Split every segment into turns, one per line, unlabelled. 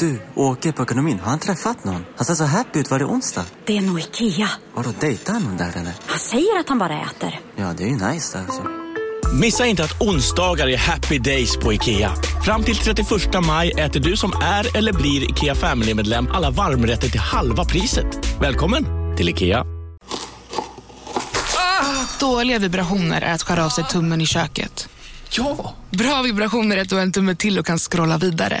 Du, åker på ekonomin. Har han träffat någon? Han ser så happy ut. Var det onsdag?
Det är nog Ikea.
Har du dejtar han någon där eller?
Han säger att han bara äter.
Ja, det är ju nice alltså.
Missa inte att onsdagar är happy days på IKEA. Fram till 31 maj äter du som är eller blir IKEA Family-medlem alla varmrätter till halva priset. Välkommen till IKEA.
Dåliga vibrationer är att skära av sig tummen i köket.
Ja!
Bra vibrationer är att du har en tumme till och kan scrolla vidare.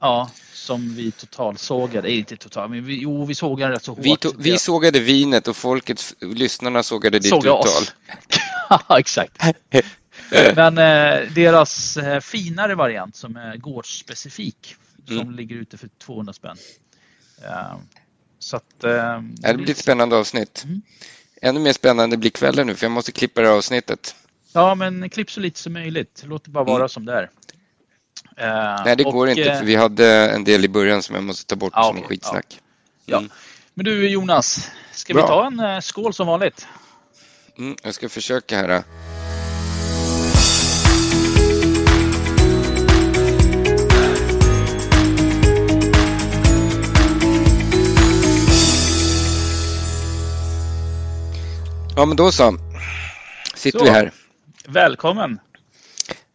Ja, som vi totalsågade. Nej, inte total, men vi, jo, vi sågade rätt så hårt.
Vi, to- vi sågade vinet och folket, lyssnarna sågade ditt
Sågade
uttal.
oss. Exakt. Men eh, deras eh, finare variant som är gårdsspecifik som
Mm.
ligger ute för 200 spänn. Eh, så att... Eh,
Det blir ett spännande avsnitt.
Mm.
Ännu mer spännande blir kvällen nu för jag måste klippa det här avsnittet.
Ja, men klipp så lite som möjligt. Låt det bara vara
Mm.
som det är. Eh,
Nej, det
och,
går inte
eh,
för vi hade en del i början som jag måste ta bort
Ja,
som
okej,
skitsnack.
Ja.
Mm.
Men du Jonas, ska
Bra.
vi ta en eh, skål som vanligt?
Mm, jag ska försöka här. Ja, men då så. Sitter
Så.
vi här.
Välkommen!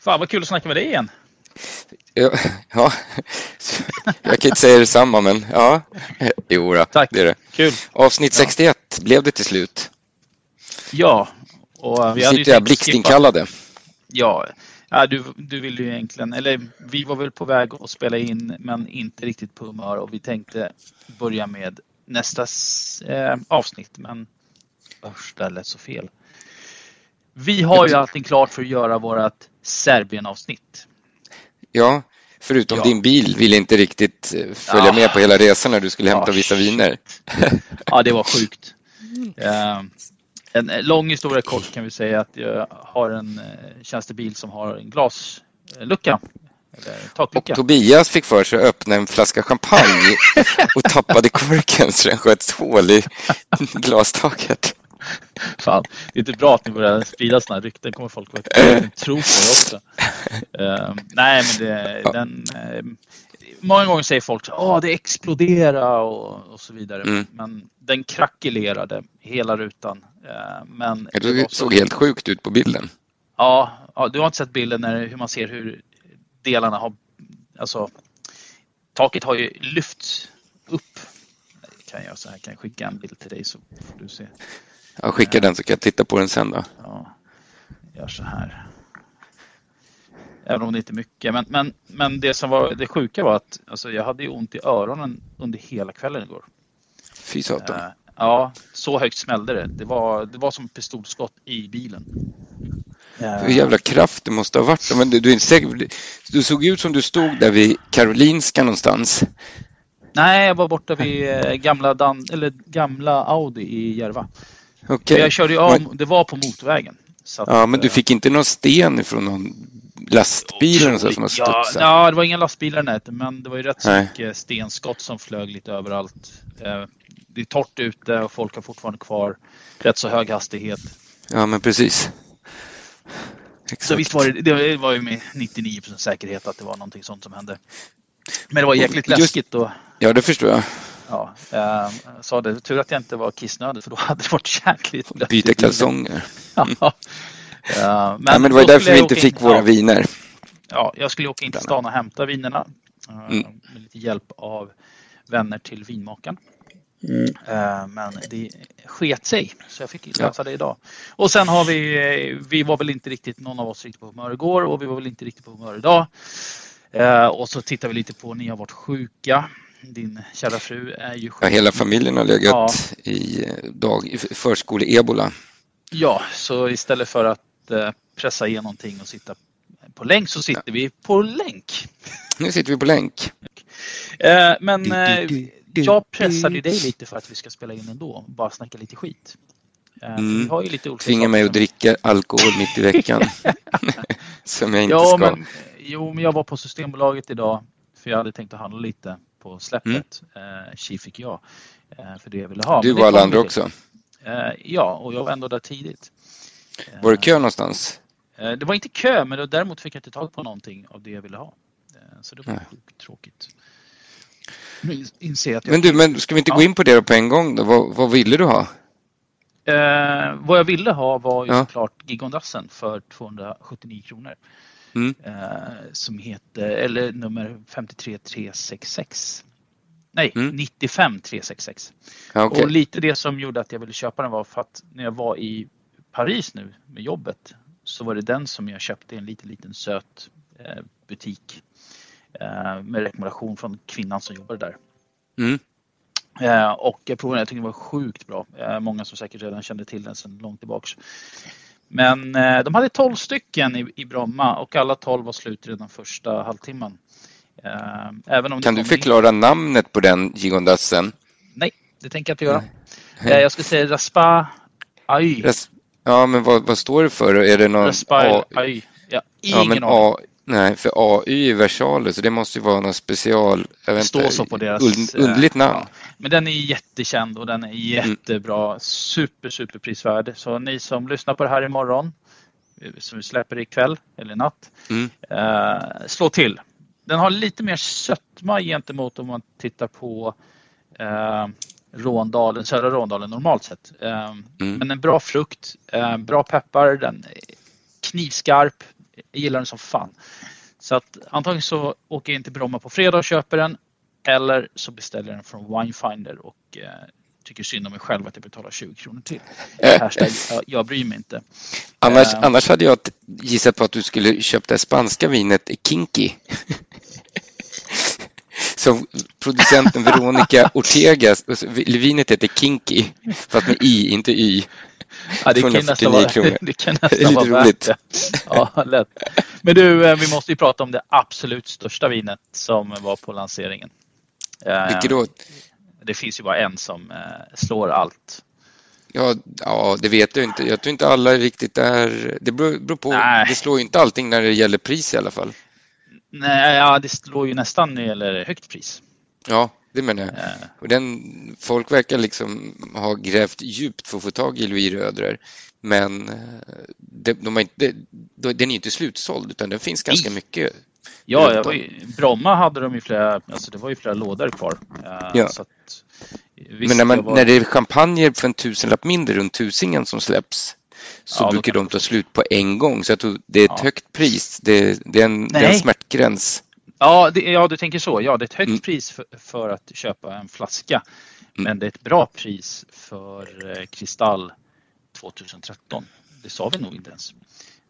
Fan vad kul att snacka med dig igen.
Ja, ja, jag kan inte säga detsamma men ja, jo då,
Tack.
det är det.
Kul!
Avsnitt 61 blev det till slut.
Ja. Och
Vi
vi hade ju
sitter
skippa-
blixtinkallade.
Ja, ja du, du ville ju egentligen, eller vi var väl på väg att spela in men inte riktigt på humör och vi tänkte börja med nästa eh, avsnitt men usch, det lät så fel. Vi har ju allting klart för att göra vårat Serbien-avsnitt.
Ja, förutom
Ja.
din bil ville inte riktigt eh, följa
Ja.
med på hela resan när du skulle hämta
Ja,
vissa
shit.
viner.
Ja, det var sjukt. Eh, en lång historia kort kan vi säga att jag har en eh, tjänstebil som har en glaslucka.
Och. Tobias fick för sig att öppna en flaska champagne och tappade korken så den sköt hål i glastaket.
Fan, det är inte bra att ni börjar sprida sådana rykten. kommer folk att tro på er också. Eh, nej, men det,
Ja.
den... eh, många gånger säger folk att det exploderade och, och så vidare.
Mm.
Men den krackelerade hela rutan. Eh, men
Det
så-
såg helt sjukt ut på bilden.
Ja, ja, du har inte sett bilden när, hur man ser hur delarna har... Alltså, taket har ju lyfts upp. Kan jag så här, kan jag skicka en bild till dig så får du se.
Jag skickar den så kan jag titta på den sen då.
Ja, gör så här. Även om det inte är mycket. Men, men, men det som var det sjuka var att alltså, jag hade ont i öronen under hela kvällen igår.
Fy satan.
Eh, ja, så högt smällde det. Det var, det var som pistolskott i bilen. Eh,
Hur jävla kraft det måste ha varit. Men du, du, du såg ut som du stod där vid Karolinska någonstans.
Nej, jag var borta vid eh, gamla, Dan, eller gamla Audi i Järva.
Okej.
Jag körde
Men-
det var på motorvägen. Att,
Ja, men du
eh,
fick inte någon sten ifrån någon lastbil eller något som har
ja,
studsat?
ja, det var inga lastbilar i nätet, men det var ju rätt så mycket stenskott som flög lite överallt. Eh, Det är torrt ute och folk har fortfarande kvar rätt så hög hastighet.
Ja, men precis. Exakt.
Så visst var det, det var ju med 99% säkerhet att det var någonting sånt som hände. Men det var jäkligt
Just-
läskigt och
Ja, det förstår jag.
Ja, eh, sa det, tur att jag inte var kissnödig för då hade det varit jäkligt lätt.
Byta kalsonger.
Ja. Eh,
Men, ja, men det var därför vi inte fick
in-
våra
ja,
viner.
Ja, jag skulle åka in till stan och hämta vinerna eh,
Mm.
med lite hjälp av vänner till vinmakaren.
Mm.
Eh, Men det sket sig så jag fick lösa det idag. Och sen har vi, vi var väl inte riktigt någon av oss riktigt på humör igår och vi var väl inte riktigt på humör idag. Eh, Och så tittar vi lite på ni har varit sjuka. Din kära fru är ju sjuk.
Ja, hela familjen har legat
Ja.
i eh, dag, i förskole-ebola.
Ja, så istället för att eh, pressa igenom någonting och sitta på länk så sitter vi på länk.
Nu sitter vi på länk.
Eh, men jag pressade ju dig lite för att vi ska spela in ändå. Bara snacka lite skit.
Mm.
Vi har ju lite olika
Tvinga
saker
mig att dricka alkohol mitt i veckan. Som jag inte
Ja,
ska.
men, jo, men jag var på Systembolaget idag för jag hade tänkt att handla lite på släppet. Mm. Tji fick jag eh, för det jag ville ha.
Du och alla andra också.
Eh, ja, och jag var ändå där tidigt.
Var det kö någonstans?
Eh, Det var inte kö, men däremot fick jag inte tag på någonting av det jag ville ha. Eh, Så det var sjukt tråkigt. Jag.
Men du, men ska vi inte
Ja.
gå in på det på en gång då? Vad, vad ville du ha?
Eh, vad jag ville ha var ju
Ja.
såklart Gigondassen för 279 kronor.
Mm.
Eh, som heter, eller nummer 53366. Nej,
Mm.
95366.
Ja, okej.
Och lite det som gjorde att jag ville köpa den var för att när jag var i Paris nu med jobbet så var det den som jag köpte i en liten, liten söt eh, butik. Eh, med rekommendation från kvinnan som jobbade där.
Mm.
Eh, och jag provade den, jag tyckte den var sjukt bra. Eh, många som säkert redan kände till den sedan långt tillbaks. Men eh, de hade 12 stycken i, i Bromma och alla 12 var slut redan första halvtimmen. Eh, även om det
Kan du
kom in-
förklara namnet på den gigondassen?
Nej, det tänker jag inte göra. Eh, jag ska säga Raspa Ay.
Res- Ja, men vad, vad står det för? Är det någon
Raspa
A?
Ay. Ja,
Ja,
ingen
men
aning.
A, nej, för AY är versaler så det måste ju vara någon special. Jag vet
står så på deras... eh,
underligt namn.
ja. Men den är jättekänd och den är jättebra. Super, super prisvärd. Så ni som lyssnar på det här imorgon, eh, som vi släpper ikväll eller natt,
Mm.
eh, slå till. Den har lite mer sötma gentemot om man tittar på eh, Råndalen, södra Råndalen normalt sett. Eh,
Mm.
Men en bra frukt, eh, bra peppar, den är knivskarp. Jag gillar den som fan. Så att antingen så åker jag in till Bromma på fredag och köper den eller så beställer jag den från Winefinder och eh, tycker synd om mig själv att jag betalar 20 kronor till. Hashtag, jag, jag bryr mig inte.
Annars,
Eh.
annars hade jag gissat på att du skulle köpa det spanska vinet Kinky. Som producenten Veronica Ortega, vinet heter Kinky, fast med i, inte y.
Ja, det, kan
249
nästan vara,
kronor.
det kan
Det är
nästan
lite
vara
roligt.
värt det. Ja, lätt. Men du, eh, vi måste ju prata om det absolut största vinet som var på lanseringen. Eh,
Vilket då?
Det finns ju bara en som eh, slår allt.
Ja, ja, det vet jag inte. Jag tror inte alla riktigt är... Det beror, beror på.
Nej.
Det slår ju inte allting när det gäller pris i alla fall.
Nej, ja, det slår ju nästan när det gäller högt pris.
Ja, det menar jag.
Eh,
Och den, folk verkar liksom ha grävt djupt för att få tag i Louis Rödrer. Men eh, de, de inte, de, den är inte slutsåld utan den finns ganska
Nej.
mycket.
Ja, var ju, Bromma hade de ju flera, alltså det var ju flera lådor kvar. Eh,
Ja.
Att,
Men när, man,
var-
när det är champagner för en tusenlapp mindre, runt tusingen som släpps, så
Ja,
brukar de ta slut på en gång. Så jag tror det är ett
Ja.
högt pris. Det, det, är en, det är en smärtgräns.
Ja, det, ja, du tänker så. Ja, det är ett högt
Mm.
pris för, för att köpa en flaska.
Mm.
Men det är ett bra pris för eh, Kristall 2013. Det sa vi nog inte ens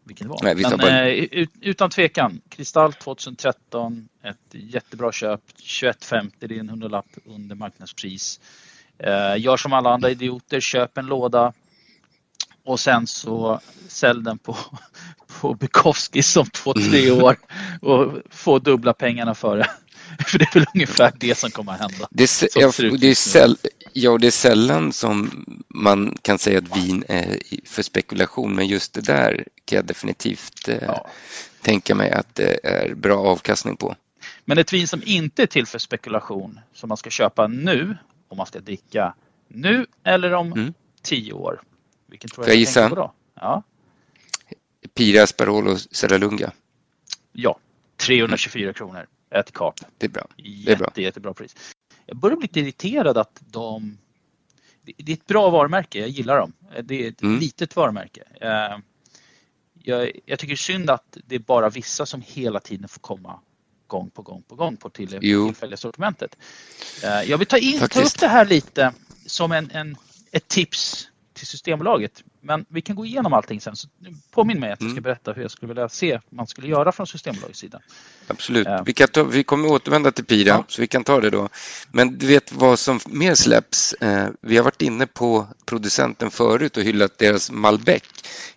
vilken det var.
Nej, vi
Men
bara-
eh, ut, utan tvekan, Kristall 2013, ett jättebra köp. 21,50, det är en hundralapp under marknadspris. Eh, gör som alla andra idioter, köp en låda och sen så sälj den på, på Bukowskis om två, tre
Mm.
år och få dubbla pengarna för det. För det är väl ungefär det som kommer att hända.
Det är, sä-
Som
ja,
ser ut
det är, säll, ja, det är sällan som man kan säga att vin är för spekulation, men just det där kan jag definitivt eh,
Ja.
tänka mig att det är bra avkastning på.
Men ett vin som inte är till för spekulation, som man ska köpa nu, om man ska dricka nu eller om
Mm.
tio år. Vilken tror
jag
jag
gissa?
på då? Ja,
Pira, Asparolo, Serralunga.
ja. 324 kronor. Ett kap.
Det är bra.
Jätte,
är bra.
jättebra pris. Jag börjar bli lite irriterad att de... det- Det är ett bra varumärke, jag gillar dem. Det är ett
Mm.
litet varumärke. Eh, Jag, jag tycker det synd att det är bara vissa som hela tiden får komma gång på gång på gång på till, tillfälliga sortimentet. Eh, Jag vill ta, in, ta upp det här lite som en, en, ett tips till Systembolaget. Men vi kan gå igenom allting sen. Så påminn mig att jag ska
Mm.
berätta hur jag skulle vilja se man skulle göra från Systembolagets sida.
Absolut.
Ja.
Vi, kan ta, vi kommer återvända till Pira,
Ja.
så vi kan ta det då. Men du vet vad som mer släpps? Eh, vi har varit inne på producenten förut och hyllat deras Malbec,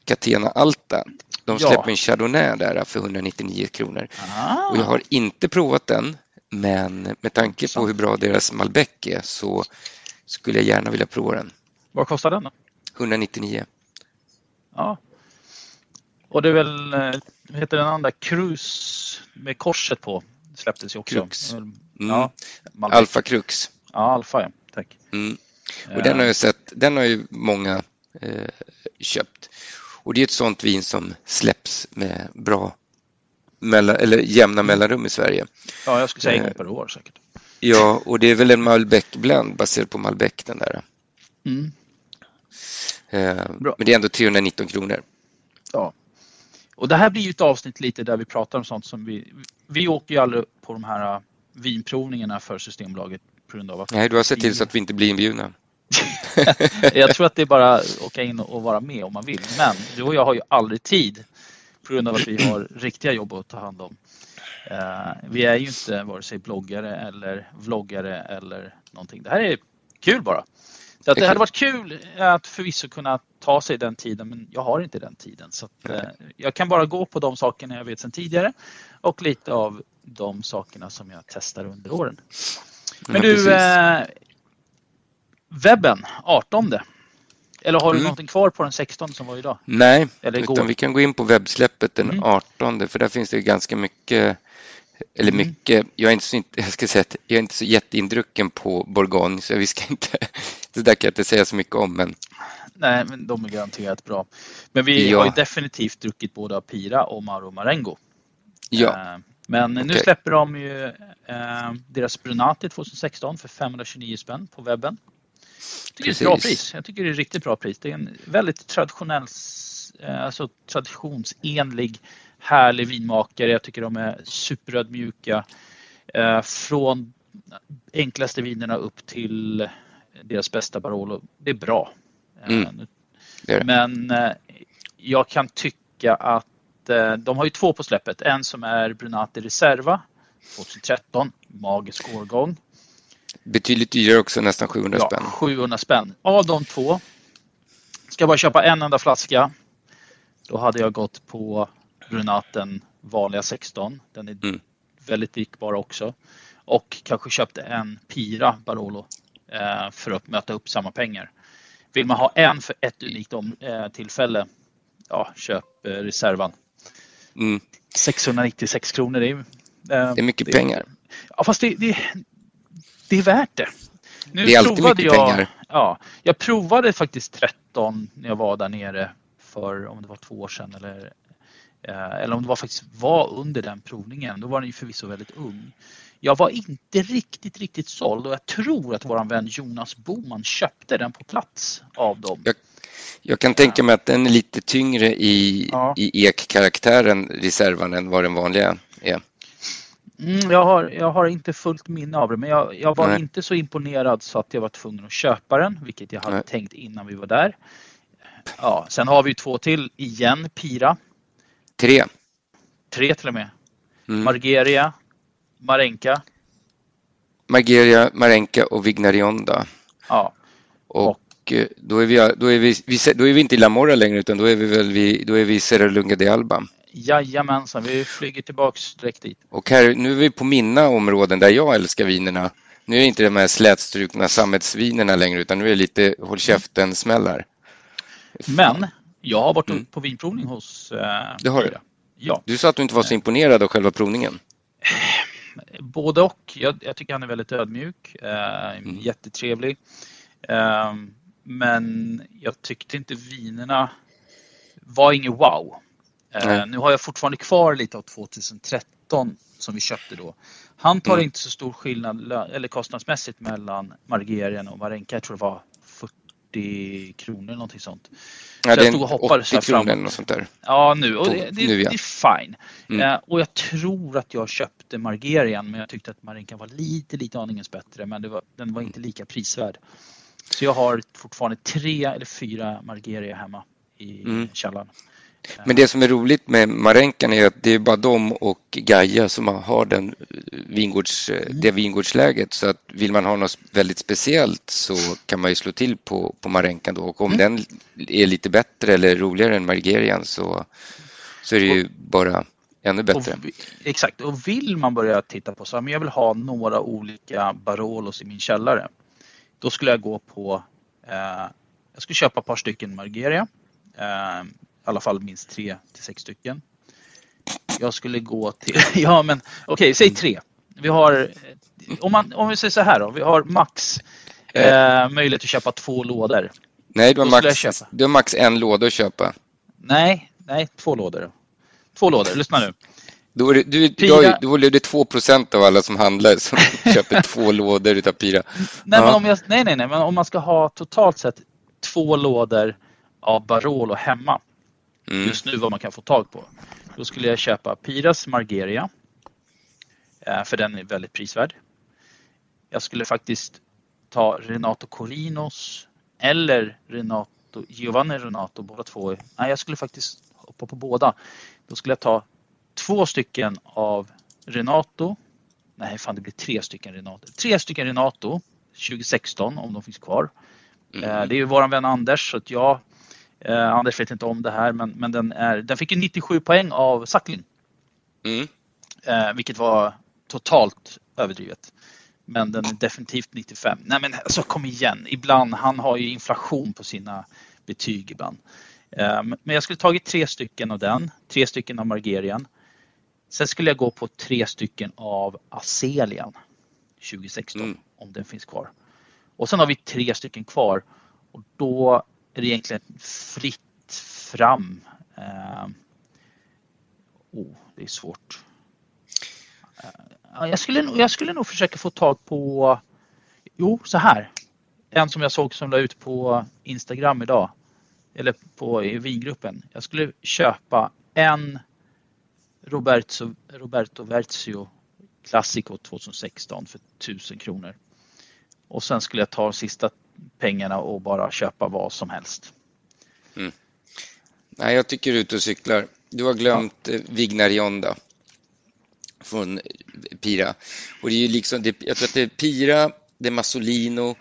Catena Alta. De
Ja.
släpper en Chardonnay där för 199 kronor.
Ah.
Och jag har inte provat den. Men med tanke på hur bra deras Malbec är så skulle jag gärna vilja prova den.
Vad kostar den då?
199.
Ja. Och det är väl, eh, vad heter den andra, Cruise med korset på släpptes ju också.
Crux.
Mm.
Mm.
Ja, Malbec.
Alfa Crux.
Ja, Alfa ja. Tack.
Mm. Och den har jag sett, den har ju många eh, köpt. Och det är ett sånt vin som släpps med bra mellan, eller jämna mellanrum i Sverige.
Ja, jag skulle säga en
Eh.
gång per år säkert.
Ja, och det är väl en Malbec-blend baserad på Malbec den där.
Mm.
Eh,
Bra.
men det är ändå 319 kronor.
Ja. Och det här blir ju ett avsnitt lite där vi pratar om sånt som vi... Vi åker ju aldrig på de här äh, vinprovningarna för Systembolaget på grund av att...
Nej, du har sett till så att vi inte blir inbjudna.
jag tror att det är bara att åka in och vara med om man vill. Men du och jag har ju aldrig tid på grund av att vi har riktiga jobb att ta hand om. Eh, vi är ju inte vare sig bloggare eller vloggare eller någonting. Det här är kul bara. Så att det
Det
hade varit kul att förvisso kunna ta sig den tiden men jag har inte den tiden. Så att, eh, jag kan bara gå på de sakerna jag vet sedan tidigare och lite av de sakerna som jag testar under åren. Men
Ja,
du, eh, webben 18. Eller har du
Mm.
någonting kvar på den 16 som var idag?
Nej,
Eller igår.
utan vi kan gå in på webbsläppet den
Mm.
18 för där finns det ganska mycket eller
Mm.
mycket, jag är inte så, jag ska säga att jag är inte så jätteindrucken på Bourgogne så vi ska inte, det där kan jag inte säga så mycket om men
Nej, men de är garanterat bra. Men vi
Ja.
har ju definitivt druckit både av Pira och Mauro Marengo.
ja,
Eh, Men nu
Okej.
släpper de ju eh, deras Brunati 2016 för 529 spänn på webben. Jag tycker det är ett bra pris. Jag tycker det är ett riktigt bra pris. Det är en väldigt traditionell, eh, alltså traditionsenlig, härlig vinmakare. Jag tycker de är superödmjuka. Eh, Från enklaste vinerna upp till deras bästa Barolo. Det är bra. Eh,
Mm. det är det.
men eh, jag kan tycka att de har ju två på släppet. En som är Brunati Reserva 2013, magisk årgång.
Betydligt dyrare också, nästan 700
Ja,
spänn.
700 spänn. Av de två, ska jag bara köpa en enda flaska, då hade jag gått på Brunaten vanliga 16. Den är
Mm.
väldigt drickbar också. Och kanske köpte en Pira Barolo eh, för att möta upp samma pengar. Vill man ha en för ett unikt om, eh, tillfälle, ja, köp eh, reservan.
Mm.
696 kronor, det är, eh,
Det är mycket pengar.
Ja, fast det, det, det är värt det. Nu
Det är alltid mycket
jag,
pengar.
Ja, jag provade faktiskt 13 när jag var där nere för om det var två år sedan eller, eller om det var faktiskt var under den provningen. Då var den ju förvisso väldigt ung. Jag var inte riktigt, riktigt såld och jag tror att våran vän Jonas Boman köpte den på plats av dem.
Jag, jag kan tänka mig att den är lite tyngre i,
Ja.
i ek-karaktären, reservan, än vad den vanliga är.
Mm, jag, har, jag har inte fullt minne av det men jag, jag var
Nej.
inte så imponerad så att jag var tvungen att köpa den, vilket jag hade
Nej.
tänkt innan vi var där. Ja, sen har vi två till igen, Pira.
Tre.
Tre till och med.
Mm.
Margeria, Marenka.
Margeria, Marenka och Vignarionda.
Ja,
Och eh, då är vi, då är vi, då är vi inte i La Morra längre utan då är vi väl vid, då är vi i Serra Lunga de Alba.
jajamensan, vi flyger tillbaks direkt dit.
Och här, nu är vi på mina områden där jag älskar vinerna. Nu är det inte de här slätstrukna sammetsvinerna längre utan nu är det lite håll käften-smällar.
Men jag har varit
Mm.
på vinprovning hos eh,
Det har du.
Ja,
Du sa att du inte var så imponerad av själva provningen.
både och. Jag, jag tycker han är väldigt ödmjuk, eh,
Mm.
jättetrevlig. Eh, men jag tyckte inte vinerna var inget wow. Eh, nu har jag fortfarande kvar lite av 2013 som vi köpte då. Han tar
Mm.
inte så stor skillnad eller kostnadsmässigt mellan Margerian och Marenka. Jag tror det var 40 kronor eller någonting sånt.
Ja,
jag
det är
stod och hoppades
80
här framåt.
något sånt där.
Ja, nu. Och det, det,
nu, ja.
det är fine.
Mm.
Eh, och jag tror att jag köpte Margerian men jag tyckte att Marinka var lite, lite aningens bättre men var, den var inte lika prisvärd. Så jag har fortfarande tre eller fyra Margeria hemma i
Mm.
källaren.
Men det som är roligt med Marenkan är att det är bara de och Gaia som har den vingårds,
Mm.
det vingårdsläget. Så att vill man ha något väldigt speciellt så kan man ju slå till på, på Marenkan då. Och om
Mm.
den är lite bättre eller roligare än Margerian så, så är det ju bara Ännu bättre.
Och, exakt, och vill man börja titta på så här, men jag vill ha några olika Barolos i min källare. Då skulle jag gå på, eh, jag skulle köpa ett par stycken Margeria. Eh, alla fall minst tre till sex stycken. Jag skulle gå till, ja men okej, okay, säg tre. Vi har, om, man, om vi säger så här då, vi har max eh, möjlighet att köpa två lådor.
Nej, du har, max, du har max en låda att köpa.
Nej, nej, två lådor. Två lådor, lyssna nu.
Då är det, du, Pira... då, är det 2 procent av alla som handlar som köper två lådor utav Pira.
Nej, men om jag, nej, nej, nej, men om man ska ha totalt sett två lådor av Barolo hemma. Mm. Just nu vad man kan få tag på. Då skulle jag köpa Piras Margeria. Eh, för den är väldigt prisvärd. Jag skulle faktiskt ta Renato Corinos eller Renato, Giovanni Renato, båda två. Nej, jag skulle faktiskt hoppa på båda. Då skulle jag ta två stycken av Renato. Nej, fan det blir tre stycken Renato. Tre stycken Renato 2016 om de finns kvar. Mm. Eh, det är ju våran vän Anders så att jag eh, Anders vet inte om det här men, men den, är, den fick ju 97 poäng av Sacklin. Mm. Eh, vilket var totalt överdrivet. Men den är definitivt 95. Nej men alltså kom igen, ibland, han har ju inflation på sina betyg ibland. Eh, men jag skulle tagit tre stycken av den, tre stycken av Margerian. Sen skulle jag gå på tre stycken av Azelian 2016 mm. om den finns kvar. Och sen har vi tre stycken kvar och då är det egentligen fritt fram. Eh, oh, det är svårt. Eh, jag, skulle, jag skulle nog försöka få tag på, jo så här. En som jag såg som la ut på Instagram idag. Eller på i vingruppen. Jag skulle köpa en Roberto, Roberto Verzio Classico 2016 för 1000 kronor. Och sen skulle jag ta sista pengarna och bara köpa vad som helst.
Mm. Nej, jag tycker ute och cyklar. Du har glömt ja. Eh, Vignarionda från Pira. Och det är ju liksom, det, jag tror att det är Pira, det är Massolino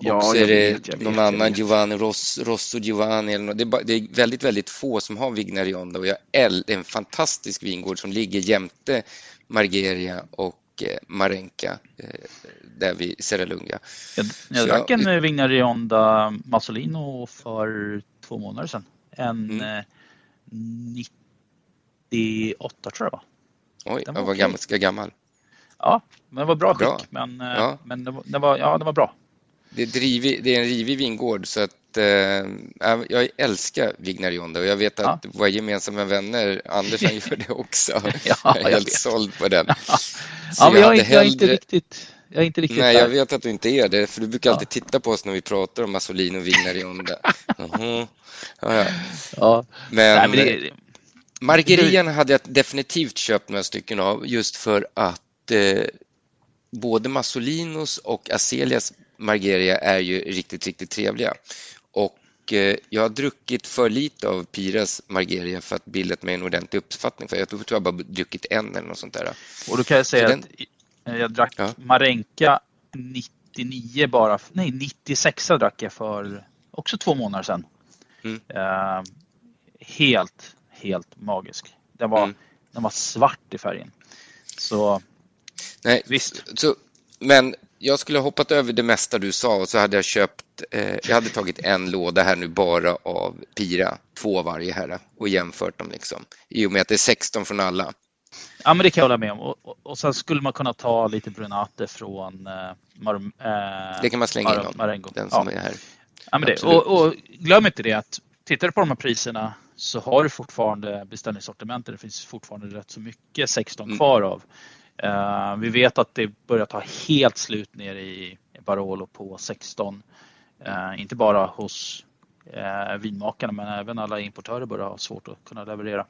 Ja, och så är det vet, någon vet, annan, Giovanni Ross, Rosso Giovanni. Eller något. Det, är bara, det är väldigt, väldigt få som har Vignarionda och jag är en fantastisk vingård som ligger jämte Margeria och eh, Marenka eh, där vid Serralunga.
Jag, jag drack en jag, Vignarionda Massolino för två månader sedan. En mm. eh, 98 tror jag var.
Oj, den var, var ganska gammal.
Ja, men den var bra, bra. skick. Men, eh, ja. men den, den, var, ja, den var bra
det är, drivig, det är en rivig vingård så att eh, jag ellskar Vignarionda och jag vet att ja. våra gemensamma vänner, Anders han gör det också. ja, jag är helt såld på den.
ja, men jag, jag, hellre... jag, är inte riktigt jag är inte riktigt
Nej, där. jag vet att du inte är det, för du brukar alltid titta på oss när vi pratar om Massolino och Vignarionda. Uh-huh. Ja, ja. Men, Nej, men det... Margerian hade jag definitivt köpt några stycken av just för att eh, både Massolinos och Azelias Margeria är ju riktigt, riktigt trevliga. Och eh, jag har druckit för lite av Piras Margeria för att bilda mig en ordentlig uppfattning. För jag tror jag bara druckit en eller något sånt där.
Och då kan jag säga den... att jag drack ja. Marenka 99 bara, nej 96 drack jag för också två månader sedan. Mm. Uh, helt, helt magisk. Den var, mm. den var svart i färgen. Så
Nej, visst. Så, men jag skulle ha hoppat över det mesta du sa och så hade jag köpt, eh, jag hade tagit en låda här nu bara av Pira, två varje här och jämfört dem liksom. I och med att det är 16 från alla.
Ja men det kan jag hålla med om. Och, och, och sen skulle man kunna ta lite Brunate från eh, Mar
eh, Det kan man slänga Mar in
Marengo.
den som ja. är här.
Ja, men det. Och, och, glöm inte det att tittar du på de här priserna så har du fortfarande beställningssortimentet. Det finns fortfarande rätt så mycket 16 mm. kvar av. Uh, vi vet att det börjar ta helt slut ner i Barolo på 16. Uh, eh, inte bara hos uh, vinmakarna men även alla importörer börjar ha svårt att kunna leverera.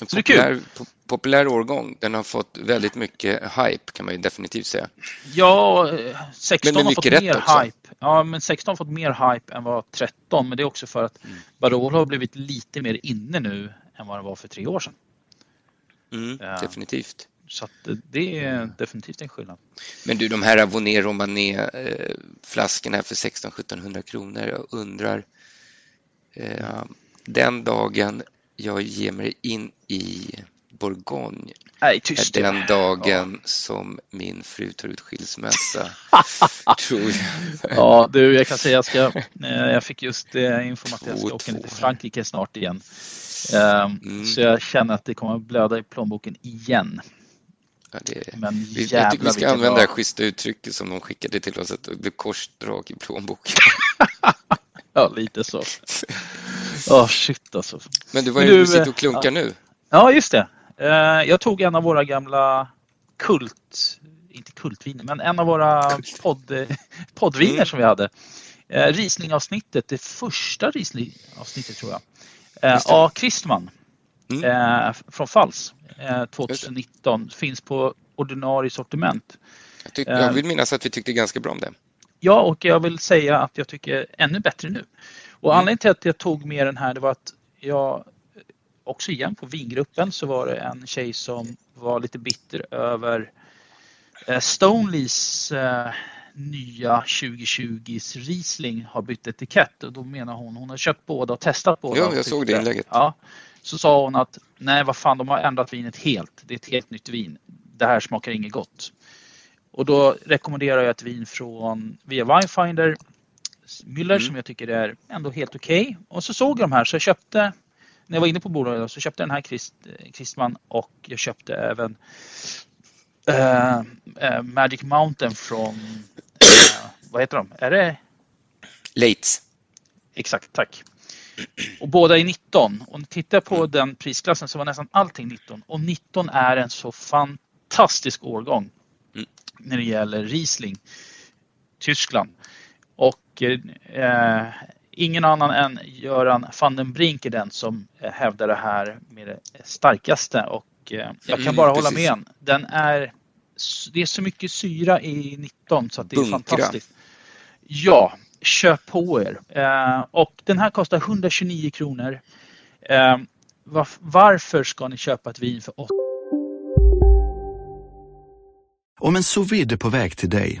En Så populär, det är kul. populär årgång. Den har fått väldigt mycket hype kan man ju definitivt säga.
Ja, 16 har fått mer också. hype. Ja, men 16 har fått mer hype än vad 13. Men det är också för att mm. Barolo har blivit lite mer inne nu än vad det var för tre år sedan.
Mm, definitivt.
Så det är definitivt en skillnad.
Men du, de här Avoné Romané flaskorna för 16-1700 kronor. Jag undrar eh, den dagen jag ger mig in i Bourgogne.
Nej, tyst
Den dagen ja. som min fru tar ut skilsmässa. tror jag.
Ja, du, jag kan säga jag ska, eh, jag fick just eh, info att jag ska åka ner till Frankrike snart igen. Ehm, mm. Så jag känner att det kommer att blöda i plånboken igen.
Ja, det, Men vi, jag tycker vi ska använda bra. det här schyssta uttrycket som de skickade till oss, att det blir korsdrag i plånboken.
ja, lite så. Åh, oh, shit alltså.
Men du var ju du sitter och klunkar ja. nu.
Ja, just det. Eh, jag tog en av våra gamla kult, inte kultviner, men en av våra podd, poddviner mm. som vi hade. Eh, Riesling-avsnittet, det första Riesling-avsnittet tror jag. Eh, A. Kristman mm. från Fals 2019 finns på ordinarie sortiment.
Jag, tyck, jag vill minnas att vi tyckte ganska bra om det.
Ja, och jag vill säga att jag tycker ännu bättre nu. Och mm. anledningen till att jag tog med den här det var att jag också igen på vingruppen så var det en tjej som var lite bitter över eh, Stoneleys eh, nya 2020s Riesling har bytt etikett och då menar hon, hon har köpt båda och testat båda.
Ja, jag såg det inlägget.
Ja, så sa hon att nej vad fan de har ändrat vinet helt. Det är ett helt nytt vin. Det här smakar inget gott. Och då rekommenderar jag ett vin från via Winefinder Müller mm. som jag tycker är ändå helt okej. Okay. Och så såg jag de här så jag köpte när jag var inne på bolaget så köpte jag den här Christ, Christman och jag köpte även äh, äh, Magic Mountain från, vad heter de? Är det?
Lates.
Exakt, tack. Och båda är 19 och tittar jag på den prisklassen så var nästan allting 19 och 19 är en så fantastisk årgång mm. när det gäller Riesling, Tyskland. Och eh, ingen annan än Göran van den Brink är den som eh, hävdar det här med det starkaste och eh, jag kan bara mm, hålla med. Den är, det är så mycket syra i 19 så att det är Bunkra. fantastiskt. Ja, köp på er. Eh, och den här kostar 129 kronor. varför ska ni köpa ett vin för 8?
Om en sous på väg till dig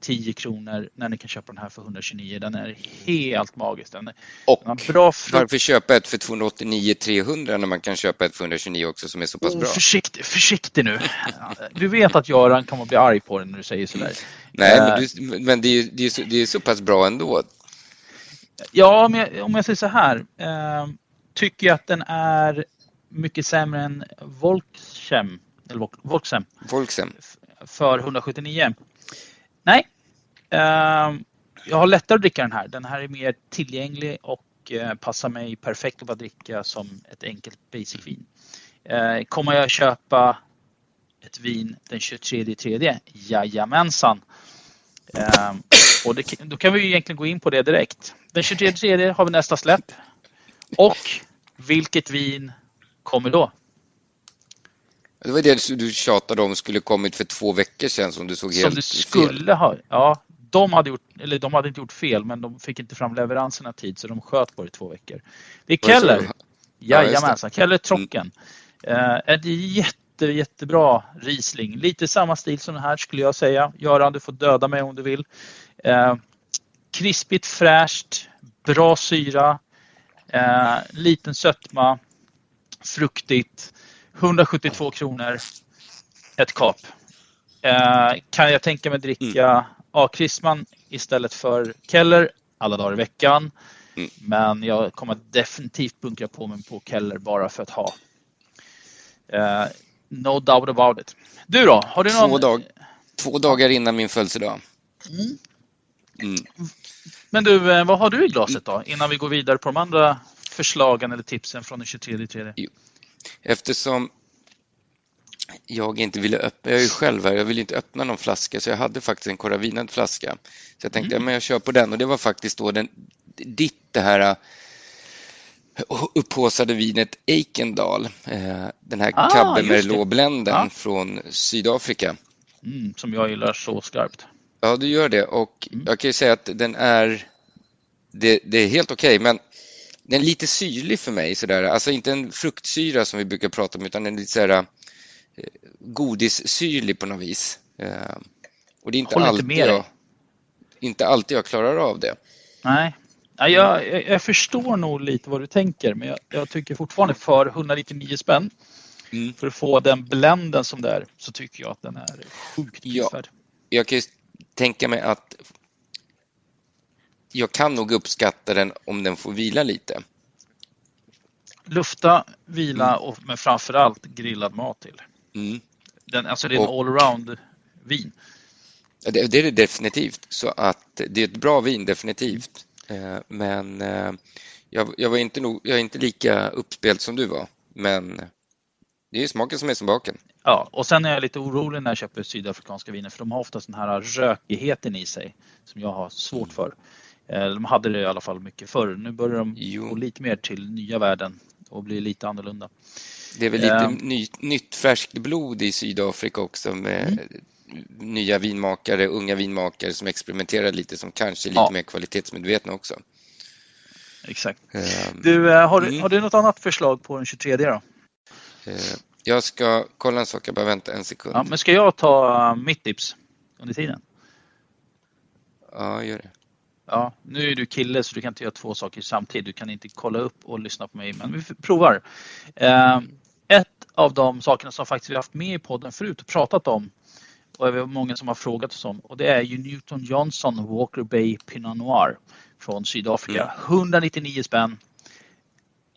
10 kronor när ni kan köpa den här för 129. Den är helt magisk. Den är,
och den bra varför köpa ett för 289 300 när man kan köpa ett för 129 också som är så pass bra?
Försiktig, försiktig nu. Du vet att Göran kommer att bli arg på dig när du säger sådär.
Nej, men, du, men det, är, det, är så, det är så pass bra ändå.
Ja, om jag, om jag säger så här. Eh, tycker jag att den är mycket sämre än Volksem. Eller. Volksem. För 179. Nej. Uh, jag har lättare att dricka den här. Den här är mer tillgänglig och uh, passar mig perfekt att bara dricka som ett enkelt basic vin. Uh, kommer jag köpa ett vin den 23 tredje? Jajamensan. Uh, och det, då kan vi egentligen gå in på det direkt. Den 23 tredje har vi nästa släpp. Och vilket vin kommer då?
Det var det du tjatade om skulle kommit för två veckor sedan som du såg
som
helt
det skulle fel. ha. Ja, de hade, gjort, eller de hade inte gjort fel men de fick inte fram leveranserna tid så de sköt på det i två veckor. Det är Keller. Jajamensan, Keller Trocken. Mm. Uh, ett jätte, jättebra Riesling. Lite samma stil som den här skulle jag säga. Göran, du får döda mig om du vill. Uh, krispigt, fräscht, bra syra, uh, liten sötma, fruktigt. 172 kronor. Ett kap. Eh, kan jag tänka mig dricka mm. A. Christman istället för Keller alla dagar i veckan. Mm. Men jag kommer definitivt bunkra på mig på Keller bara för att ha. Uh, no doubt about it. Du då? Har du någon...
två, dag, två dagar innan min födelsedag. Mm.
Mm. Men du, eh, vad har du i glaset då? Innan vi går vidare på de andra förslagen eller tipsen från den 23 3
Eftersom jag inte ville öppna, jag är ju själv här, jag ville inte öppna någon flaska så jag hade faktiskt en koravinad flaska. Så jag tänkte, mm. ja, men jag kör på den och det var faktiskt då den, ditt det här äh, upphåsade vinet Eikendal, äh, den här ah, Cabernet ja. från Sydafrika.
Mm, som jag gillar så skarpt.
Ja, du gör det och mm. jag kan ju säga att den är, det, det är helt okej, okay, men den är lite syrlig för mig sådär, alltså inte en fruktsyra som vi brukar prata om utan en lite sådär godissyrlig på något vis. Eh, och det är inte alltid, jag, inte alltid jag klarar av det.
Nej, Ja, jag, jag, förstår nog lite vad du tänker men jag, jag tycker fortfarande för 199 spänn mm. för att få den blenden som det är så tycker jag att den är sjukt prisvärd. Ja,
jag kan ju tänka mig att jag kan nog uppskatta den om den får vila lite.
Lufta, vila mm. och men framförallt grillad mat till. Mm. Den, alltså det är en allround-vin.
Det, det, är det definitivt. Så att det är ett bra vin, definitivt. Eh, men eh, jag, jag, var inte nog, jag är inte lika uppspelt som du var. Men det är smaken som är som baken.
Ja, och sen är jag lite orolig när jag köper sydafrikanska viner för de har ofta den här rökigheten i sig som jag har svårt för. Eh, de hade det i alla fall mycket förr. Nu börjar de jo. gå lite mer till nya värden och bli lite annorlunda.
Det är väl lite um, ny, nytt färskt blod i Sydafrika också med mm. nya vinmakare, unga vinmakare som experimenterar lite som kanske är lite ja. mer kvalitetsmedvetna också.
Exakt. Um, du, eh, har, mm. har du något annat förslag på den 23 då?
Uh, jag ska kolla en sak, jag bara vänta en sekund.
Ja, men ska jag ta uh, mitt tips under tiden?
Ja, gör det.
Ja, nu är du kille så du kan inte göra två saker samtidigt. Du kan inte kolla upp och lyssna på mig, men vi provar. Eh, ett av de sakerna som faktiskt vi haft med i podden förut och pratat om och det är många som har frågat oss om och det är ju Newton Johnson Walker Bay Pinot Noir från Sydafrika. Mm. 199 spänn.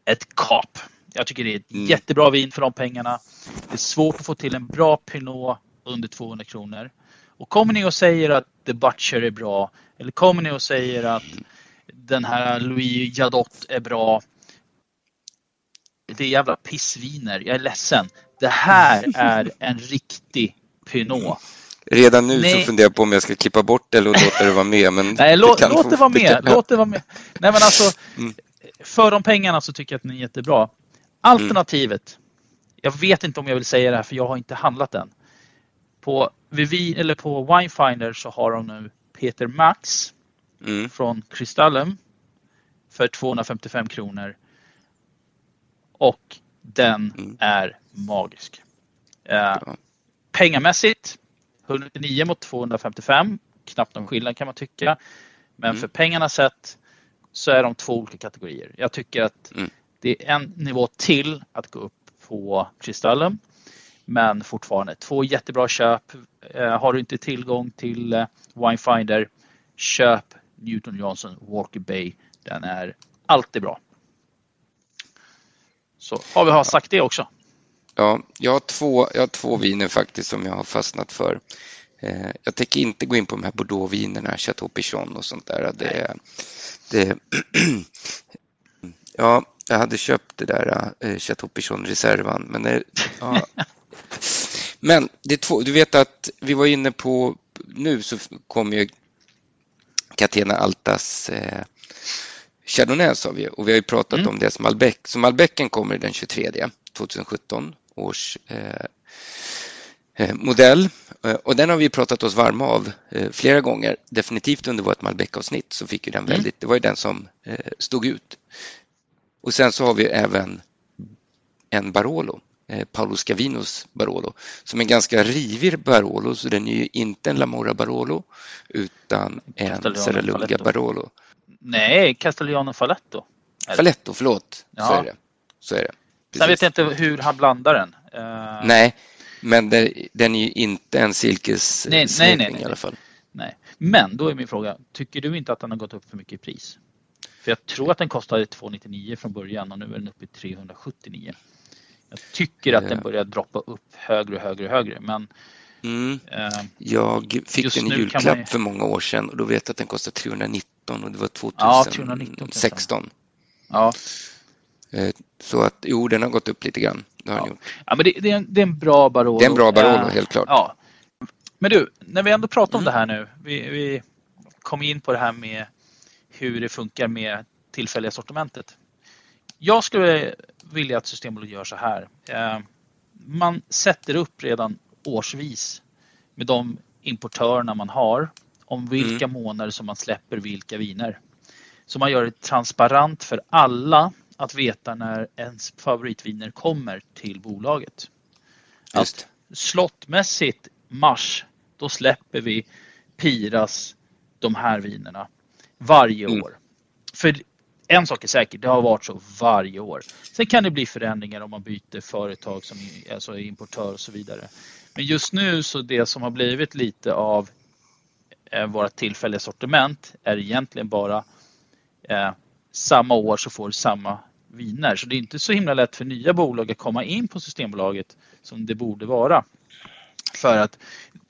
Ett kap. Jag tycker det är ett mm. jättebra vin för de pengarna. Det är svårt att få till en bra Pinot under 200 kronor. Och kommer ni och säger att The Butcher är bra eller kommer ni och säger att den här Louis Jadot är bra? Det är jävla pissviner, jag är ledsen. Det här är en riktig Pinot.
Redan nu Nej. så funderar jag på om jag ska klippa bort det eller låta det vara med. Men
Nej, låt det, låt det vara med. Låt det vara med. Nej, men alltså, mm. För de pengarna så tycker jag att den är jättebra. Alternativet. Mm. Jag vet inte om jag vill säga det här för jag har inte handlat den. På, Vivi, eller på Winefinder så har de nu Peter Max mm. från Kristallum för 255 kronor. Och den mm. är magisk. Eh, pengamässigt 199 mot 255. Knappt någon skillnad kan man tycka. Men mm. för pengarna sett så är de två olika kategorier. Jag tycker att mm. det är en nivå till att gå upp på Kristallum. Men fortfarande två jättebra köp. Eh, har du inte tillgång till eh, Winefinder, köp Newton Johnson Walker Bay. Den är alltid bra. Så har vi sagt det också.
Ja, jag har två, jag har två viner faktiskt som jag har fastnat för. Eh, jag tänker inte gå in på de här Bordeauxvinerna, Chateau Pichon och sånt där. Det, det, ja, jag hade köpt det där Chateau Pichon Reservan, men det, ja, Men det är två, du vet att vi var inne på, nu så kommer ju Catena Altas eh, Chardonnay sa vi och vi har ju pratat mm. om det som Malbec. Så Malbecen kommer den 23 2017 års eh, eh, modell eh, och den har vi pratat oss varma av eh, flera gånger. Definitivt under vårt Malbec-avsnitt så fick ju den mm. väldigt, det var ju den som stod ut. Och sen så har vi även en Barolo Paolo Scavinos Barolo som är en ganska rivig Barolo så den är ju inte en Lamora Barolo utan en Serralunga Barolo.
Nej, Castellano Faletto.
Faletto, förlåt. Ja. Så är det. Så är det.
Sen vet jag inte hur han blandar den. Uh...
Nej, Men det, den är ju inte en silkessmekning i alla fall.
Nej, men då är min fråga, tycker du inte att den har gått upp för mycket i pris? För jag tror att den kostade 299 från början och nu är den uppe i 379. Jag tycker att den börjar droppa upp högre och högre och högre men
mm. eh, Jag fick den i julklapp man... för många år sedan och då vet jag att den kostade 319 och det var 2016.
Ja,
eh, Så att jo, den har gått upp lite grann. Det
ja. ja men det, det, är en, det är en bra Barolo.
Det är en bra Barolo, helt klart.
Ja. Men du, när vi ändå pratar om mm. det här nu. Vi, vi kom in på det här med hur det funkar med tillfälliga sortimentet. Jag skulle vilja att Systembolaget gör så här. Eh, man sätter upp redan årsvis med de importörerna man har om vilka mm. månader som man släpper vilka viner. Så man gör det transparent för alla att veta när ens favoritviner kommer till bolaget. Just. Att slottmässigt mars, då släpper vi Piras de här vinerna varje mm. år. För en sak är säker, det har varit så varje år. Sen kan det bli förändringar om man byter företag som alltså importör och så vidare. Men just nu så det som har blivit lite av eh, våra tillfälliga sortiment är egentligen bara eh, samma år så får du samma viner. Så det är inte så himla lätt för nya bolag att komma in på Systembolaget som det borde vara. För att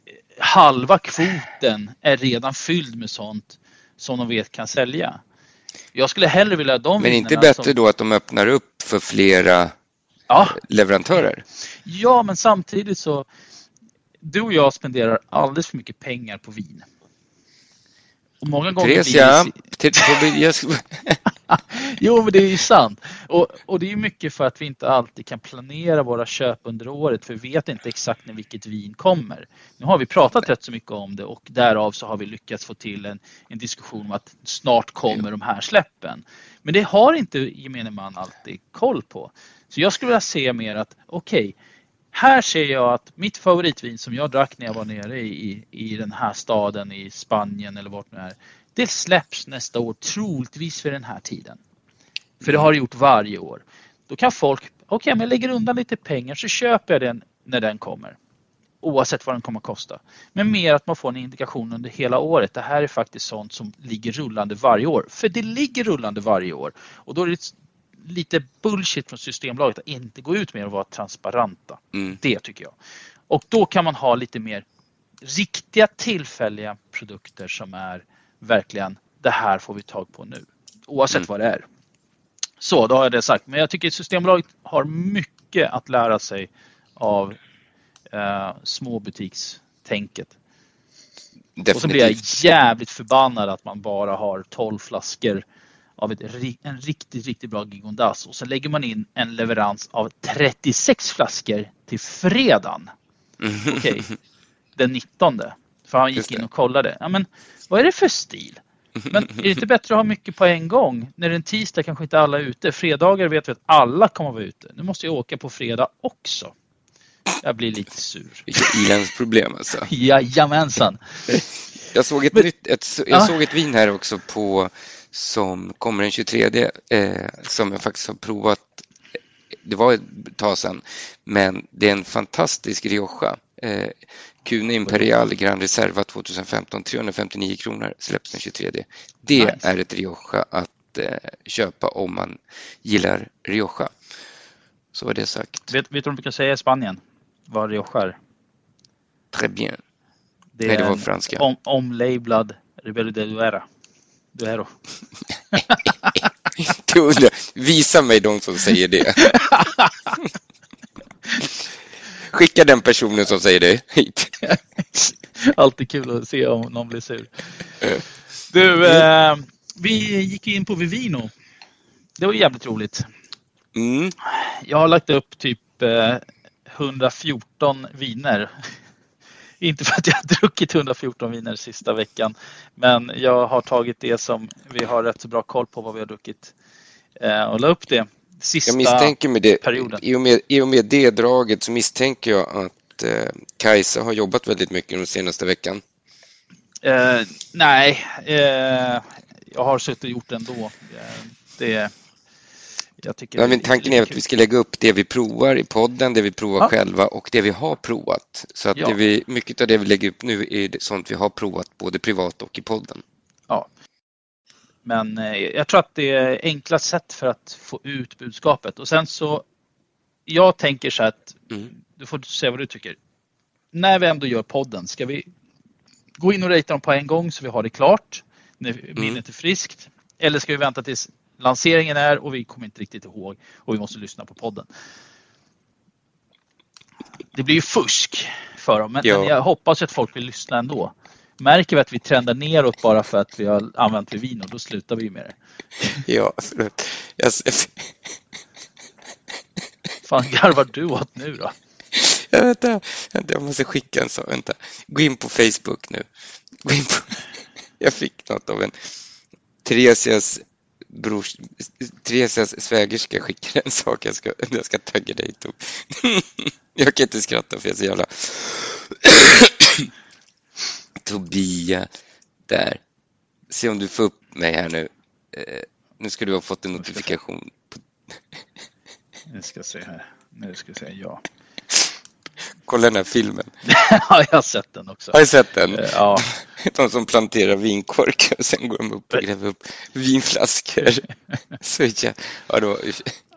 eh, halva kvoten är redan fylld med sånt som de vet kan sälja. Jag skulle hellre vilja ha de
Men inte bättre som... då att de öppnar upp för flera ja. leverantörer?
Ja, men samtidigt så du och jag spenderar alldeles för mycket pengar på vin.
Och många gånger Theresia, blir...
jo, men det är ju sant. Och, och det är mycket för att vi inte alltid kan planera våra köp under året för vi vet inte exakt när vilket vin kommer. Nu har vi pratat rätt så mycket om det och därav så har vi lyckats få till en, en diskussion om att snart kommer de här släppen. Men det har inte gemene man alltid koll på. Så jag skulle vilja se mer att okej, okay, här ser jag att mitt favoritvin som jag drack när jag var nere i, i den här staden i Spanien eller vart det är. Det släpps nästa år troligtvis för den här tiden. För det har det gjort varje år. Då kan folk, okej okay, men jag lägger undan lite pengar så köper jag den när den kommer. Oavsett vad den kommer att kosta. Men mer att man får en indikation under hela året. Det här är faktiskt sånt som ligger rullande varje år. För det ligger rullande varje år. Och då är det lite bullshit från Systembolaget att inte gå ut med att vara transparenta. Mm. Det tycker jag. Och då kan man ha lite mer riktiga tillfälliga produkter som är verkligen det här får vi tag på nu. Oavsett mm. vad det är. Så, då har jag det sagt. Men jag tycker Systembolaget har mycket att lära sig av eh, småbutikstänket. Definitivt. Och så blir jag jävligt förbannad att man bara har 12 flaskor av ett, en riktigt, riktigt bra Gigondas och så lägger man in en leverans av 36 flaskor till fredagen. Mm. Okej, okay. den 19. För han gick in och kollade. Ja, men vad är det för stil? Men är det inte bättre att ha mycket på en gång? När det är en tisdag kanske inte alla är ute. Fredagar vet vi att alla kommer att vara ute. Nu måste jag åka på fredag också. Jag blir lite sur.
Vilket ilandsproblem alltså.
Jajamensan.
Jag såg ett, Men, nytt, ett, jag såg ett vin här också på som kommer den 23 eh, som jag faktiskt har provat. Det var ett tag sedan, men det är en fantastisk Rioja. Eh, Cune Imperial Grand Reserva 2015, 359 kronor, släpps den 23. Det nice. är ett Rioja att eh, köpa om man gillar Rioja. Så var det sagt.
Vet, vet du vad de brukar säga i Spanien? Vad Rioja är?
Très bien. Det Nej, det var franska.
Om, omlablad Rebello de Duera. Duero.
Visa mig de som säger det. Skicka den personen som säger det hit.
Alltid kul att se om någon blir sur. Du, eh, vi gick in på Vivino. Det var jävligt roligt. Mm. Jag har lagt upp typ eh, 114 viner. Inte för att jag har druckit 114 viner sista veckan, men jag har tagit det som vi har rätt så bra koll på vad vi har druckit eh, och la upp det sista jag misstänker med det, perioden.
I och, med, I och med det draget så misstänker jag att eh, Kajsa har jobbat väldigt mycket den senaste veckan.
Eh, nej, eh, jag har suttit och gjort det ändå. Eh, det,
Jag tycker Nej, men tanken är att vi ska lägga upp det vi provar i podden, det vi provar ja. själva och det vi har provat. Så att ja. det vi, mycket av det vi lägger upp nu är sånt vi har provat både privat och i podden.
Ja. Men eh, jag tror att det är enkla sätt för att få ut budskapet och sen så jag tänker så att mm. du får säga vad du tycker. När vi ändå gör podden, ska vi gå in och rata dem på en gång så vi har det klart när minnet mm. är friskt? Eller ska vi vänta tills lanseringen är och vi kommer inte riktigt ihåg och vi måste lyssna på podden. Det blir ju fusk för dem, men, men jag hoppas att folk vill lyssna ändå. Märker vi att vi trendar neråt bara för att vi har använt Vivino, då slutar vi med det.
Ja, jag...
fan garvar du åt nu då?
Jag, vänta, vänta, jag måste skicka en sak. Vänta. Gå in på Facebook nu. Gå in på... Jag fick något av en Theresias bror, Teresas svägerska skickar en sak jag ska, jag ska tagga dig Tom. jag kan inte skratta för jag är så jävla... Tobia, där. Se om du får upp mig här nu. Eh, nu ska du ha fått en notifikation.
nu ska se här. Nu ska jag säga ja.
Kolla den här filmen.
ja, jag har sett den också.
Har du sett den?
Eh, ja.
De som planterar vinkorkar och sen går de upp och gräver upp vinflaskor. Så ja, ja, då...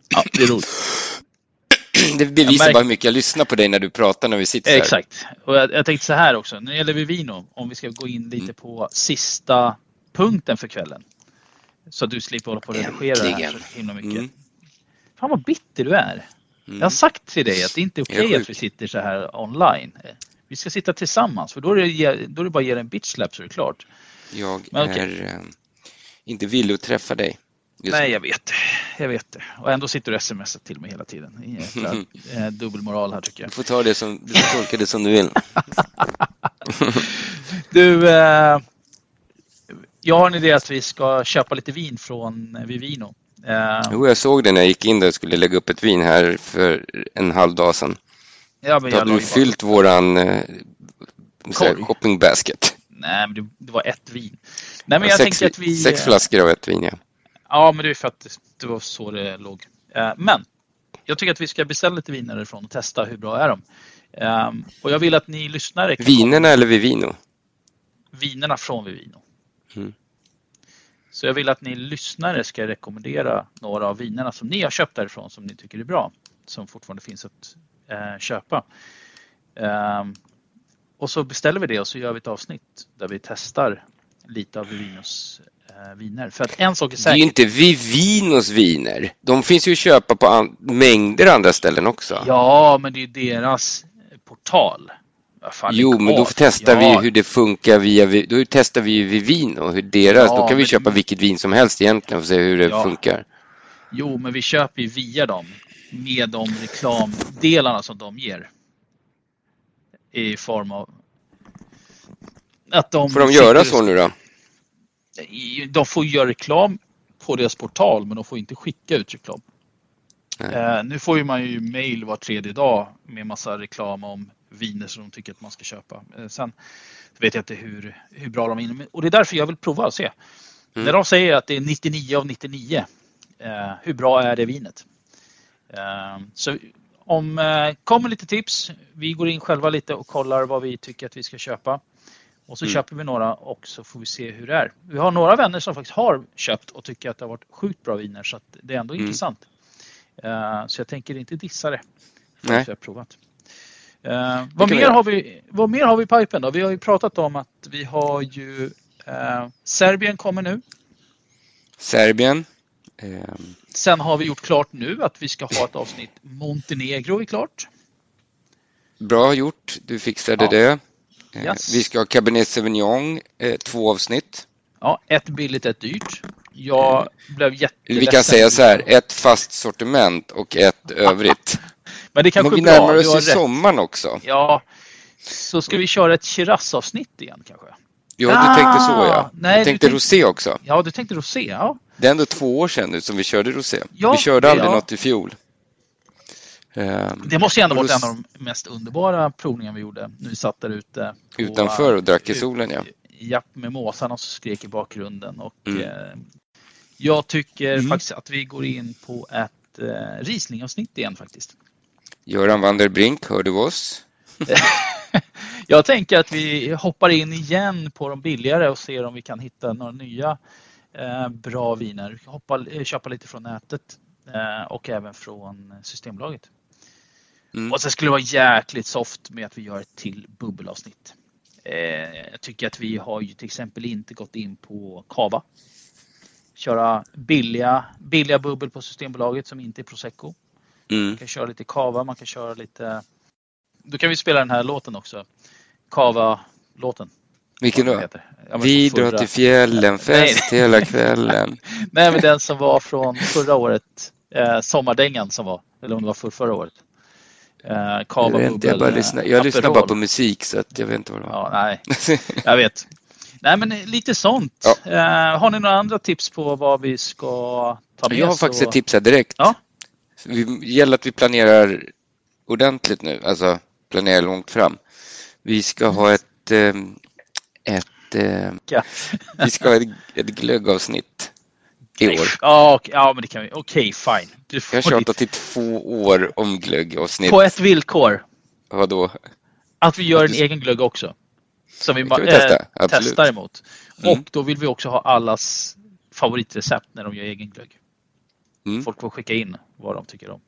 ja det är roligt.
Det bevisar bara hur mycket jag lyssnar på dig när du pratar när vi sitter här.
Exakt. Och jag, jag tänkte så här också, när det gäller Vivino, om vi ska gå in lite mm. på sista punkten för kvällen. Så att du slipper hålla på och redigera det här så himla mycket. Mm. Fan vad bitter du är. Mm. Jag har sagt till dig att det inte är okej okay att vi sitter så här online. Vi ska sitta tillsammans för då är det, då är det bara att ge en bitch slap så är det klart.
Jag Men, är okay. äh, inte villig att träffa dig.
Nej, jag vet. Jag vet det. Och ändå sitter du och smsar till mig hela tiden. Jäkla, eh, dubbelmoral här tycker jag.
Du får ta det som, du får tolka det som du vill.
du, eh, jag har en idé att vi ska köpa lite vin från Vivino.
Uh, jo, jag såg det när jag gick in där och skulle lägga upp ett vin här för en halv dag sedan. Ja, men Då hade du fyllt bara... våran eh, shopping basket.
Nej, men det, var ett vin. Nej, men jag
sex,
att vi...
Sex flaskor av ett vin, ja.
Ja, men det är för att det var så det låg. Uh, men jag tycker att vi ska beställa lite viner därifrån och testa hur bra är de. Um, och jag vill att ni lyssnare...
Vinerna eller Vivino?
Vinerna från Vivino. Mm. Så jag vill att ni lyssnare ska rekommendera några av vinerna som ni har köpt därifrån som ni tycker är bra. Som fortfarande finns att eh, köpa. Um, och så beställer vi det och så gör vi ett avsnitt där vi testar lite av Vivinos eh, viner. För att en sak är säker.
Det är ju inte Vivinos viner. De finns ju att köpa på an mängder andra ställen också.
Ja, men det är deras portal.
Fan, jo, men då testar ja. vi hur det funkar via, då testar vi ju Vivino, hur deras, ja, då kan vi köpa vilket vin som helst egentligen och se hur det ja. funkar.
Jo, men vi köper ju via dem med de reklamdelarna som de ger. I form av
att de Får de göra så nu då?
De får göra reklam på deras portal men de får inte skicka ut reklam. Eh, nu får ju man ju mail var tredje dag med massa reklam om viner som de tycker att man ska köpa. Eh, sen vet jag inte hur, hur bra de är och det är därför jag vill prova och se. Mm. När de säger att det är 99 av 99, eh, hur bra är det vinet? Så om eh, kommer lite tips, vi går in själva lite och kollar vad vi tycker att vi ska köpa. Och så mm. köper vi några och så får vi se hur det är. Vi har några vänner som faktiskt har köpt och tycker att det har varit sjukt bra viner så att det är ändå mm. intressant. Uh, så jag tänker inte dissa det. Nej. Jag provat. Uh, vad, mer har vi, vad mer har vi i pipen då? Vi har ju pratat om att vi har ju uh, Serbien kommer nu.
Serbien.
Um... Sen har vi gjort klart nu att vi ska ha ett avsnitt Montenegro är klart.
Bra gjort, du fixade ja. det. Yes. Vi ska ha Cabernet Sauvignon, två avsnitt.
Ja, ett billigt, ett dyrt. Jag blev jätteledsen.
Vi kan säga så här, ett fast sortiment och ett övrigt.
Men det kanske
Men vi närmar oss ju sommaren också.
Ja, så ska vi köra ett Shiraz-avsnitt igen kanske?
Ja, du ah, tänkte så ja. Nej, du tänkte rosé också.
Ja, du tänkte rosé, ja.
Det är ändå två år sedan nu som vi körde rosé. Ja, vi körde aldrig ja. något i fjol.
Um, det måste ju ändå varit en av de mest underbara provningarna vi gjorde. När vi satt där ute.
På, Utanför och drack i solen, ja.
Japp med måsarna som skrek i bakgrunden och mm. Jag tycker mm. faktiskt att vi går in på ett eh, Riesling-avsnitt igen faktiskt.
Göran Wanderbrink, hör du oss?
jag tänker att vi hoppar in igen på de billigare och ser om vi kan hitta några nya eh, bra viner. Hoppa, eh, köpa lite från nätet eh, och även från Systembolaget. Mm. Och sen skulle det vara jäkligt soft med att vi gör ett till bubbelavsnitt. Eh, jag tycker att vi har ju till exempel inte gått in på kava. Köra billiga, billiga bubbel på Systembolaget som inte är prosecco. Mm. Man kan köra lite kava, man kan köra lite... Då kan vi spela den här låten också. Kava-låten.
Vilken då? Ja, vi drar till fjällen, fest Nej. hela kvällen.
Nej, men den som var från förra året. Eh, sommardängan som var, eller om det var för förra året.
Eh, Kava jag, inte, jag, bara lyssnar, jag lyssnar bara på musik så att jag vet inte vad det var.
Ja, nej, jag vet. Nej, men lite sånt. Ja. Eh, har ni några andra tips på vad vi ska ta med
Jag har faktiskt ett tips här direkt. Ja. Det gäller att vi planerar ordentligt nu, alltså planerar långt fram. Vi ska ha ett, ehm, ett, ja. vi ska ha ett, ett glöggavsnitt i år.
Ja, ja men det kan vi. Okej, okay, fine.
Du får jag har tjatat i två år om glöggavsnitt.
På ett villkor.
Vadå?
Att vi gör en du... egen glögg också. Som vi, vi testa. Äh, testar emot. Mm. Och då vill vi också ha allas favoritrecept när de gör egen glögg. Mm. Folk får skicka in vad de tycker om.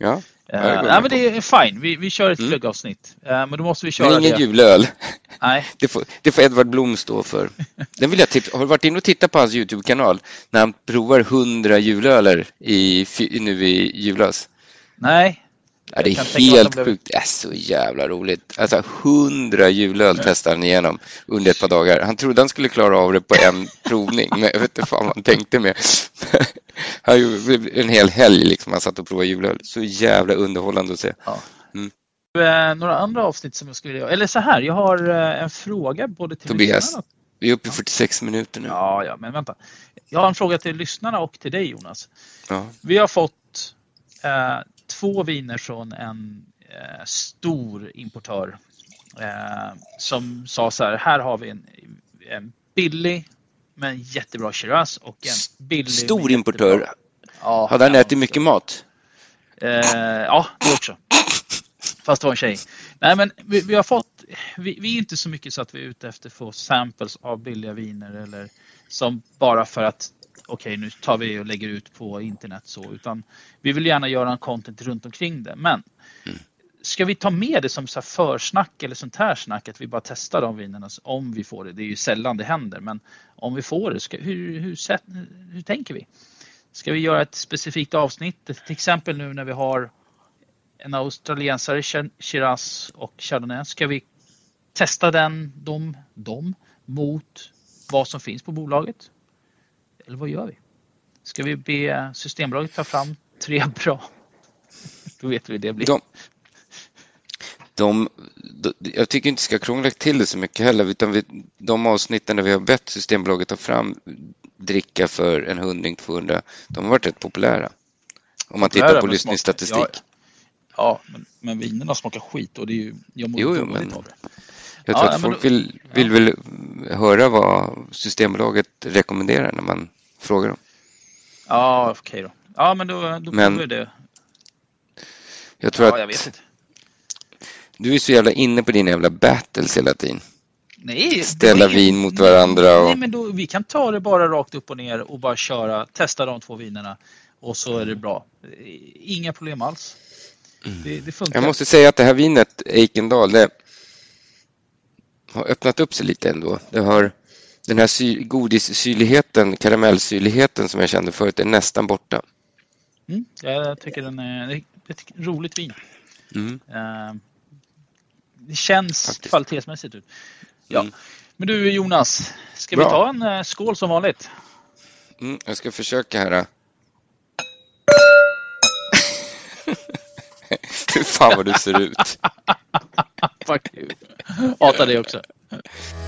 Ja,
uh, nej, men det är fine. Vi, vi kör ett mm. glöggavsnitt. Uh, men då måste vi köra
Men ingen
det.
julöl.
Nej.
Det får, det får Edvard Blom stå för. Den vill jag tipsa. Har du varit inne och tittat på hans Youtube-kanal när han provar hundra julöler i, nu i julas?
Nej,
Ja, det är helt blev... sjukt. Det är så jävla roligt. Alltså hundra julöl testade han igenom under ett par dagar. Han trodde han skulle klara av det på en provning, men jag vet inte fan vad han tänkte med. Han gjorde en hel helg liksom. Han satt och provade julöl. Så jävla underhållande att se. Ja.
Mm. Eh, några andra avsnitt som jag skulle göra. Eller så här, jag har eh, en fråga både till
Tobias, lyssnarna. vi är uppe i 46 minuter nu.
Ja, ja, men vänta. Jag har en fråga till lyssnarna och till dig Jonas. Ja. Vi har fått eh, två viner från en eh, stor importör eh, som sa så här, här har vi en, en billig men jättebra Shiraz och en billig.
Stor importör? Ja, Hade han ätit mycket mat?
Eh, ja, det också. Fast det var en tjej. Nej, men vi, vi har fått, vi, vi, är inte så mycket så att vi är ute efter att få samples av billiga viner eller som bara för att okej, okay, nu tar vi och lägger ut på internet så, utan vi vill gärna göra en content runt omkring det. Men mm. ska vi ta med det som så försnack eller sånt här snack, att vi bara testar de vinerna om vi får det. Det är ju sällan det händer, men om vi får det, ska, hur, hur, hur, hur tänker vi? Ska vi göra ett specifikt avsnitt? Till exempel nu när vi har en australiensare, Shiraz och Chardonnay. Ska vi testa den, de, dem mot vad som finns på bolaget? Eller vad gör vi? Ska vi be Systembolaget ta fram tre bra? Då vet vi hur det blir. De,
de, de, jag tycker inte ska krångla till det så mycket heller, utan vi, de avsnitten där vi har bett Systembolaget ta fram dricka för en hundring, 200, de har varit rätt populära. Om man tittar på lyssningsstatistik. Ja,
ja, men, men vinerna smakar skit och det är ju, jag mår
jo, jo, men, av det. Jag tror ja, att folk då, vill, vill ja. väl höra vad Systembolaget rekommenderar när man frågar dem.
Ja, okej okay då. Ja, men då, då men, vi det.
Jag tror ja, att jag vet inte. du är så jävla inne på dina jävla battles hela tiden.
Nej,
Ställa vin mot varandra. Och...
Nej, men då, vi kan ta det bara rakt upp och ner och bara köra, testa de två vinerna och så är det bra. Inga problem alls.
Mm. Det, det funkar. Jag måste säga att det här vinet, Eikendal, det har öppnat upp sig lite ändå. Det har den här sy godissyrligheten, karamellsyrligheten som jag kände förut är nästan borta.
Mm, jag tycker den är ett roligt vin. Mm. Uh, det känns Faktiskt. kvalitetsmässigt ut. Ja. Mm. Men du Jonas, ska Bra. vi ta en uh, skål som vanligt?
Mm, jag ska försöka här. Hur fan vad du ser ut.
Fuck you. Hatar det också.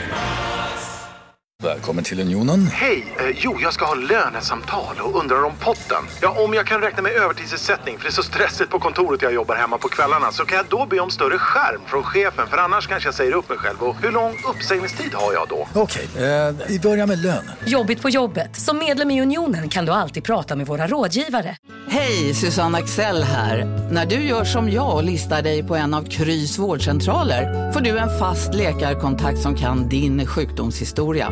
Välkommen till Unionen.
Hej! Eh, jo, jag ska ha lönesamtal och undrar om potten. Ja, om jag kan räkna med övertidsersättning för det är så stressigt på kontoret jag jobbar hemma på kvällarna så kan jag då be om större skärm från chefen för annars kanske jag säger upp mig själv. Och hur lång uppsägningstid har jag då?
Okej, eh, vi börjar med lön.
Jobbigt på jobbet. Som medlem i Unionen kan du alltid prata med våra rådgivare.
Hej, Susanne Axel här. När du gör som jag och listar dig på en av Krys vårdcentraler får du en fast läkarkontakt som kan din sjukdomshistoria.